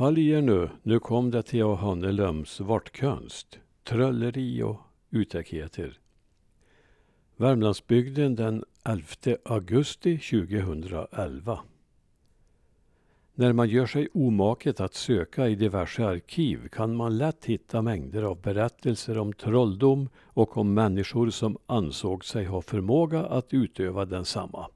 Håll i er nu, nu kom det till Hanelöms vartkonst, trolleri och utäckheter. Värmlandsbygden den 11 augusti 2011. När man gör sig omaket att söka i diverse arkiv kan man lätt hitta mängder av berättelser om trolldom och om människor som ansåg sig ha förmåga att utöva densamma.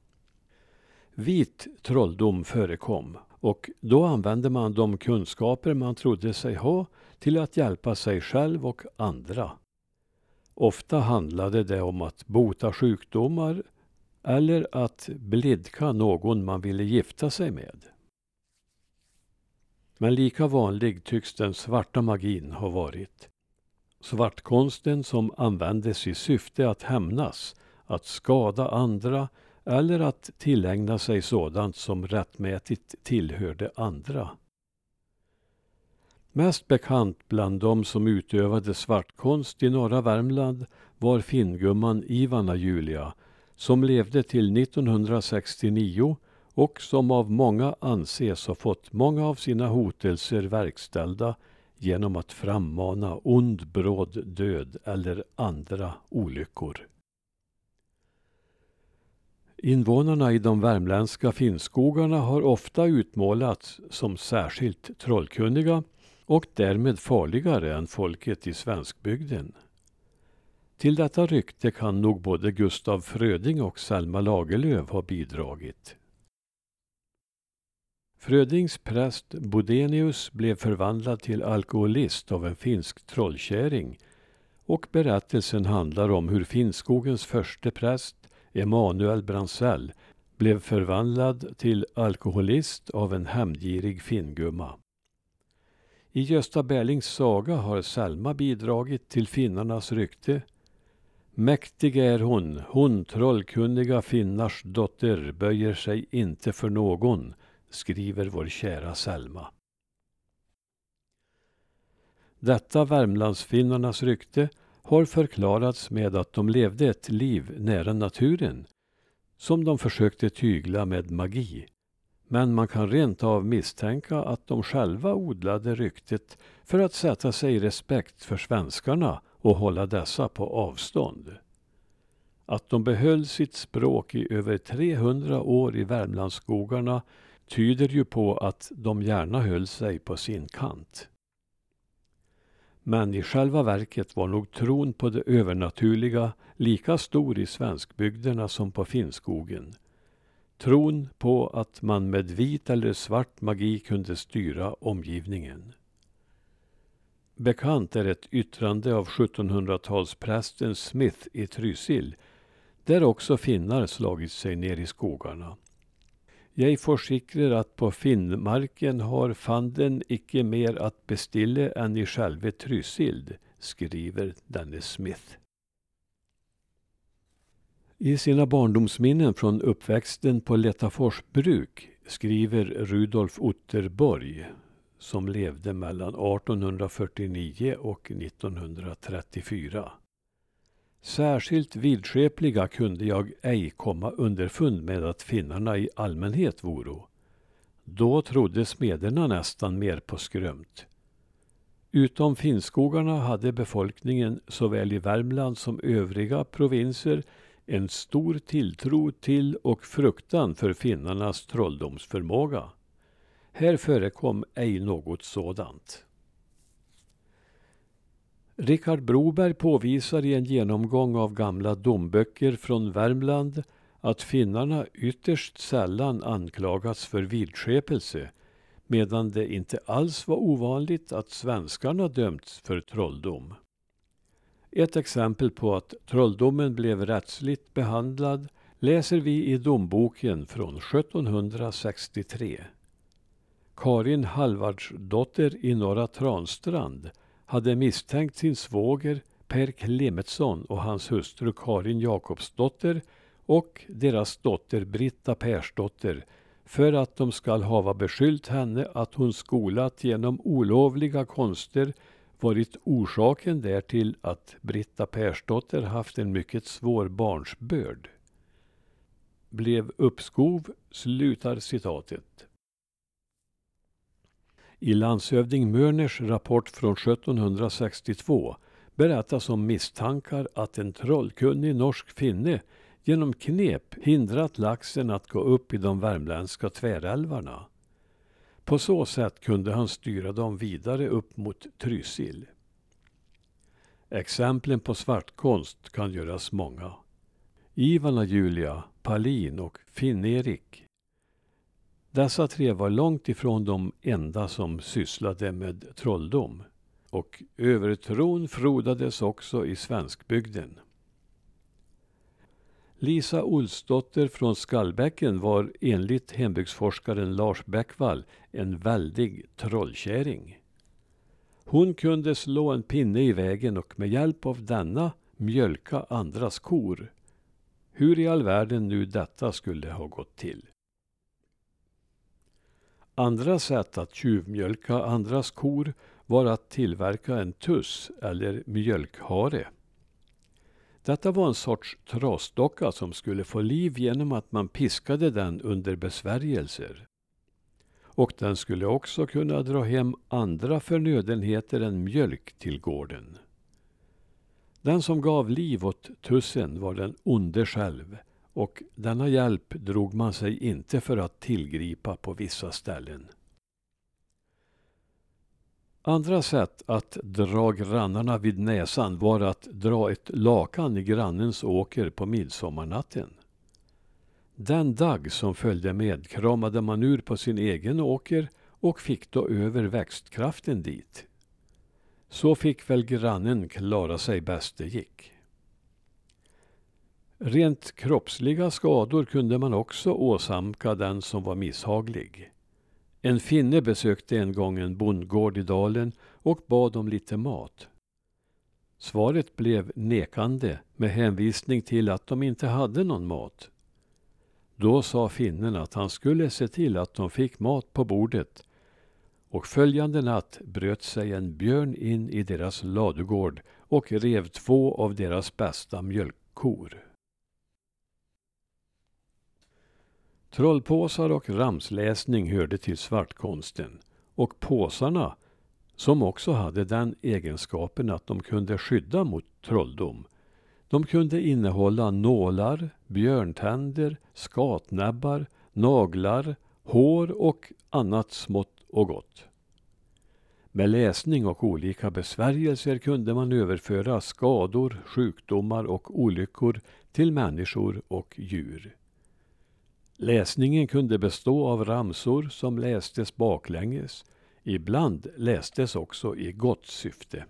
Vit trolldom förekom och då använde man de kunskaper man trodde sig ha till att hjälpa sig själv och andra. Ofta handlade det om att bota sjukdomar eller att blidka någon man ville gifta sig med. Men lika vanlig tycks den svarta magin ha varit. Svartkonsten som användes i syfte att hämnas, att skada andra eller att tillägna sig sådant som rättmätigt tillhörde andra. Mest bekant bland de som utövade svartkonst i norra Värmland var finngumman Ivana Julia som levde till 1969 och som av många anses ha fått många av sina hotelser verkställda genom att frammana ond bråd död eller andra olyckor. Invånarna i de värmländska finnskogarna har ofta utmålats som särskilt trollkunniga och därmed farligare än folket i svenskbygden. Till detta rykte kan nog både Gustaf Fröding och Selma Lagerlöf ha bidragit. Frödings präst Bodenius blev förvandlad till alkoholist av en finsk trollkärring och berättelsen handlar om hur Finnskogens förste präst Emanuel Bransell blev förvandlad till alkoholist av en hämndgirig finngumma. I Gösta Berlings saga har Selma bidragit till finnarnas rykte. Mäktig är hon, hon trollkunniga finnars dotter böjer sig inte för någon, skriver vår kära Selma. Detta Värmlandsfinnarnas rykte har förklarats med att de levde ett liv nära naturen som de försökte tygla med magi. Men man kan rent av misstänka att de själva odlade ryktet för att sätta sig i respekt för svenskarna och hålla dessa på avstånd. Att de behöll sitt språk i över 300 år i Värmlandsskogarna tyder ju på att de gärna höll sig på sin kant. Men i själva verket var nog tron på det övernaturliga lika stor i svenskbygderna som på Finnskogen. Tron på att man med vit eller svart magi kunde styra omgivningen. Bekant är ett yttrande av 1700-talsprästen Smith i Trysil, där också finnar slagit sig ner i skogarna. Jeg forsikrer at på Finnmarken har fanden icke mer att bestille än i själve Trysild, skriver denne Smith. I sina barndomsminnen från uppväxten på Letafors bruk skriver Rudolf Otterborg, som levde mellan 1849 och 1934. Särskilt vidskepliga kunde jag ej komma underfund med att finnarna i allmänhet voro. Då trodde smederna nästan mer på skrömt. Utom finnskogarna hade befolkningen såväl i Värmland som övriga provinser en stor tilltro till och fruktan för finnarnas trolldomsförmåga. Här förekom ej något sådant. Richard Broberg påvisar i en genomgång av gamla domböcker från Värmland att finnarna ytterst sällan anklagats för vidskepelse medan det inte alls var ovanligt att svenskarna dömts för trolldom. Ett exempel på att trolldomen blev rättsligt behandlad läser vi i domboken från 1763. Karin Halvardsdotter i Norra Transtrand hade misstänkt sin svåger Per Klemetsson och hans hustru Karin Jakobsdotter och deras dotter Britta Persdotter för att de skall hava beskyllt henne att hon skolat genom olovliga konster varit orsaken därtill att Britta Persdotter haft en mycket svår barnsbörd. Blev uppskov, slutar citatet. I landshövding Mörners rapport från 1762 berättas om misstankar att en trollkunnig norsk finne genom knep hindrat laxen att gå upp i de värmländska tvärälvarna. På så sätt kunde han styra dem vidare upp mot Trysil. Exemplen på svartkonst kan göras många. Ivana Julia, Palin och Finn-Erik. Dessa tre var långt ifrån de enda som sysslade med trolldom. Och övertron frodades också i svenskbygden. Lisa Olsdotter från Skallbäcken var enligt hembygdsforskaren Lars Bäckvall en väldig trollkärring. Hon kunde slå en pinne i vägen och med hjälp av denna mjölka andras kor. Hur i all världen nu detta skulle ha gått till. Andra sätt att tjuvmjölka andras kor var att tillverka en tuss eller mjölkhare. Detta var en sorts trasdocka som skulle få liv genom att man piskade den under besvärjelser. Och den skulle också kunna dra hem andra förnödenheter än mjölk till gården. Den som gav liv åt tussen var den onde själv och denna hjälp drog man sig inte för att tillgripa på vissa ställen. Andra sätt att dra grannarna vid näsan var att dra ett lakan i grannens åker på midsommarnatten. Den dagg som följde med kramade man ur på sin egen åker och fick då över växtkraften dit. Så fick väl grannen klara sig bäst det gick. Rent kroppsliga skador kunde man också åsamka den som var misshaglig. En finne besökte en gång en bondgård i dalen och bad om lite mat. Svaret blev nekande med hänvisning till att de inte hade någon mat. Då sa finnen att han skulle se till att de fick mat på bordet och följande natt bröt sig en björn in i deras ladugård och rev två av deras bästa mjölkkor. Trollpåsar och ramsläsning hörde till svartkonsten och påsarna, som också hade den egenskapen att de kunde skydda mot trolldom, de kunde innehålla nålar, björntänder, skatnäbbar, naglar, hår och annat smått och gott. Med läsning och olika besvärjelser kunde man överföra skador, sjukdomar och olyckor till människor och djur. Läsningen kunde bestå av ramsor som lästes baklänges. Ibland lästes också i gott syfte.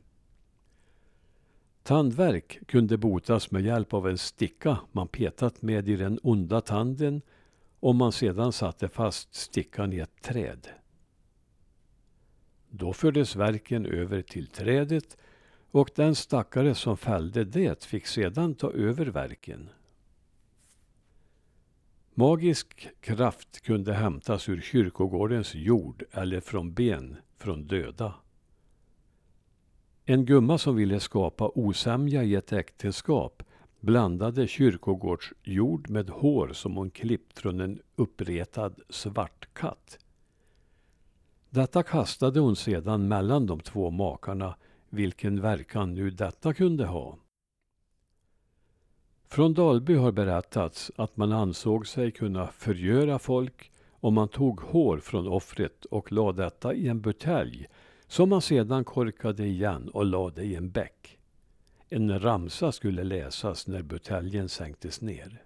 Tandvärk kunde botas med hjälp av en sticka man petat med i den onda tanden om man sedan satte fast stickan i ett träd. Då fördes verken över till trädet och den stackare som fällde det fick sedan ta över verken. Magisk kraft kunde hämtas ur kyrkogårdens jord eller från ben från döda. En gumma som ville skapa osämja i ett äktenskap blandade kyrkogårdsjord med hår som hon klippt från en uppretad svartkatt. Detta kastade hon sedan mellan de två makarna, vilken verkan nu detta kunde ha. Från Dalby har berättats att man ansåg sig kunna förgöra folk om man tog hår från offret och lade detta i en butelj som man sedan korkade igen och lade i en bäck. En ramsa skulle läsas när buteljen sänktes ner.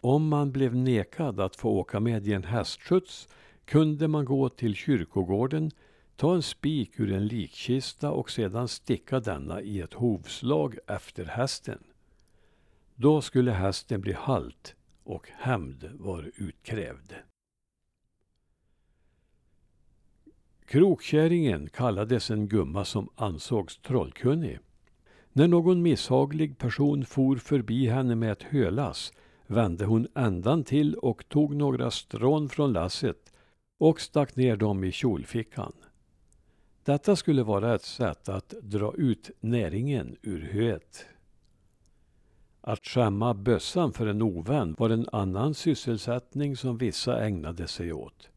Om man blev nekad att få åka med i en hästskjuts kunde man gå till kyrkogården Ta en spik ur en likkista och sedan sticka denna i ett hovslag efter hästen. Då skulle hästen bli halt och hämnd var utkrävd. Krokkärringen kallades en gumma som ansågs trollkunnig. När någon misshaglig person for förbi henne med ett hölass vände hon ändan till och tog några strån från lasset och stack ner dem i kjolfickan. Detta skulle vara ett sätt att dra ut näringen ur höet. Att skämma bössan för en ovän var en annan sysselsättning som vissa ägnade sig åt.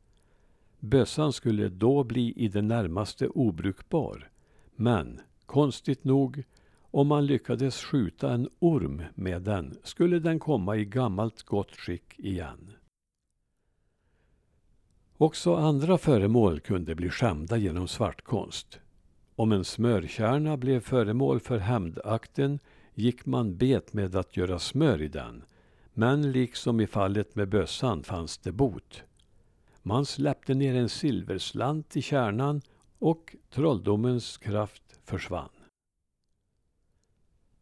Bössan skulle då bli i det närmaste obrukbar. Men, konstigt nog, om man lyckades skjuta en orm med den skulle den komma i gammalt gott skick igen. Också andra föremål kunde bli skämda genom svartkonst. Om en smörkärna blev föremål för hämndakten gick man bet med att göra smör i den. Men liksom i fallet med bössan fanns det bot. Man släppte ner en silverslant i kärnan och trolldomens kraft försvann.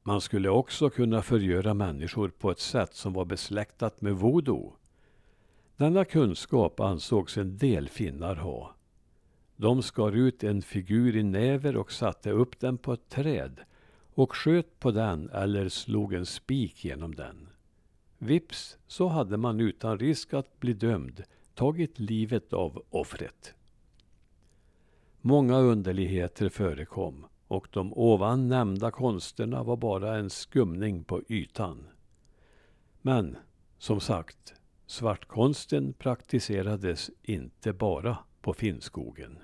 Man skulle också kunna förgöra människor på ett sätt som var besläktat med voodoo. Denna kunskap ansågs en del finnar ha. De skar ut en figur i näver och satte upp den på ett träd och sköt på den eller slog en spik genom den. Vips så hade man utan risk att bli dömd tagit livet av offret. Många underligheter förekom och de ovan nämnda konsterna var bara en skumning på ytan. Men, som sagt, svartkonsten praktiserades inte bara på Finnskogen.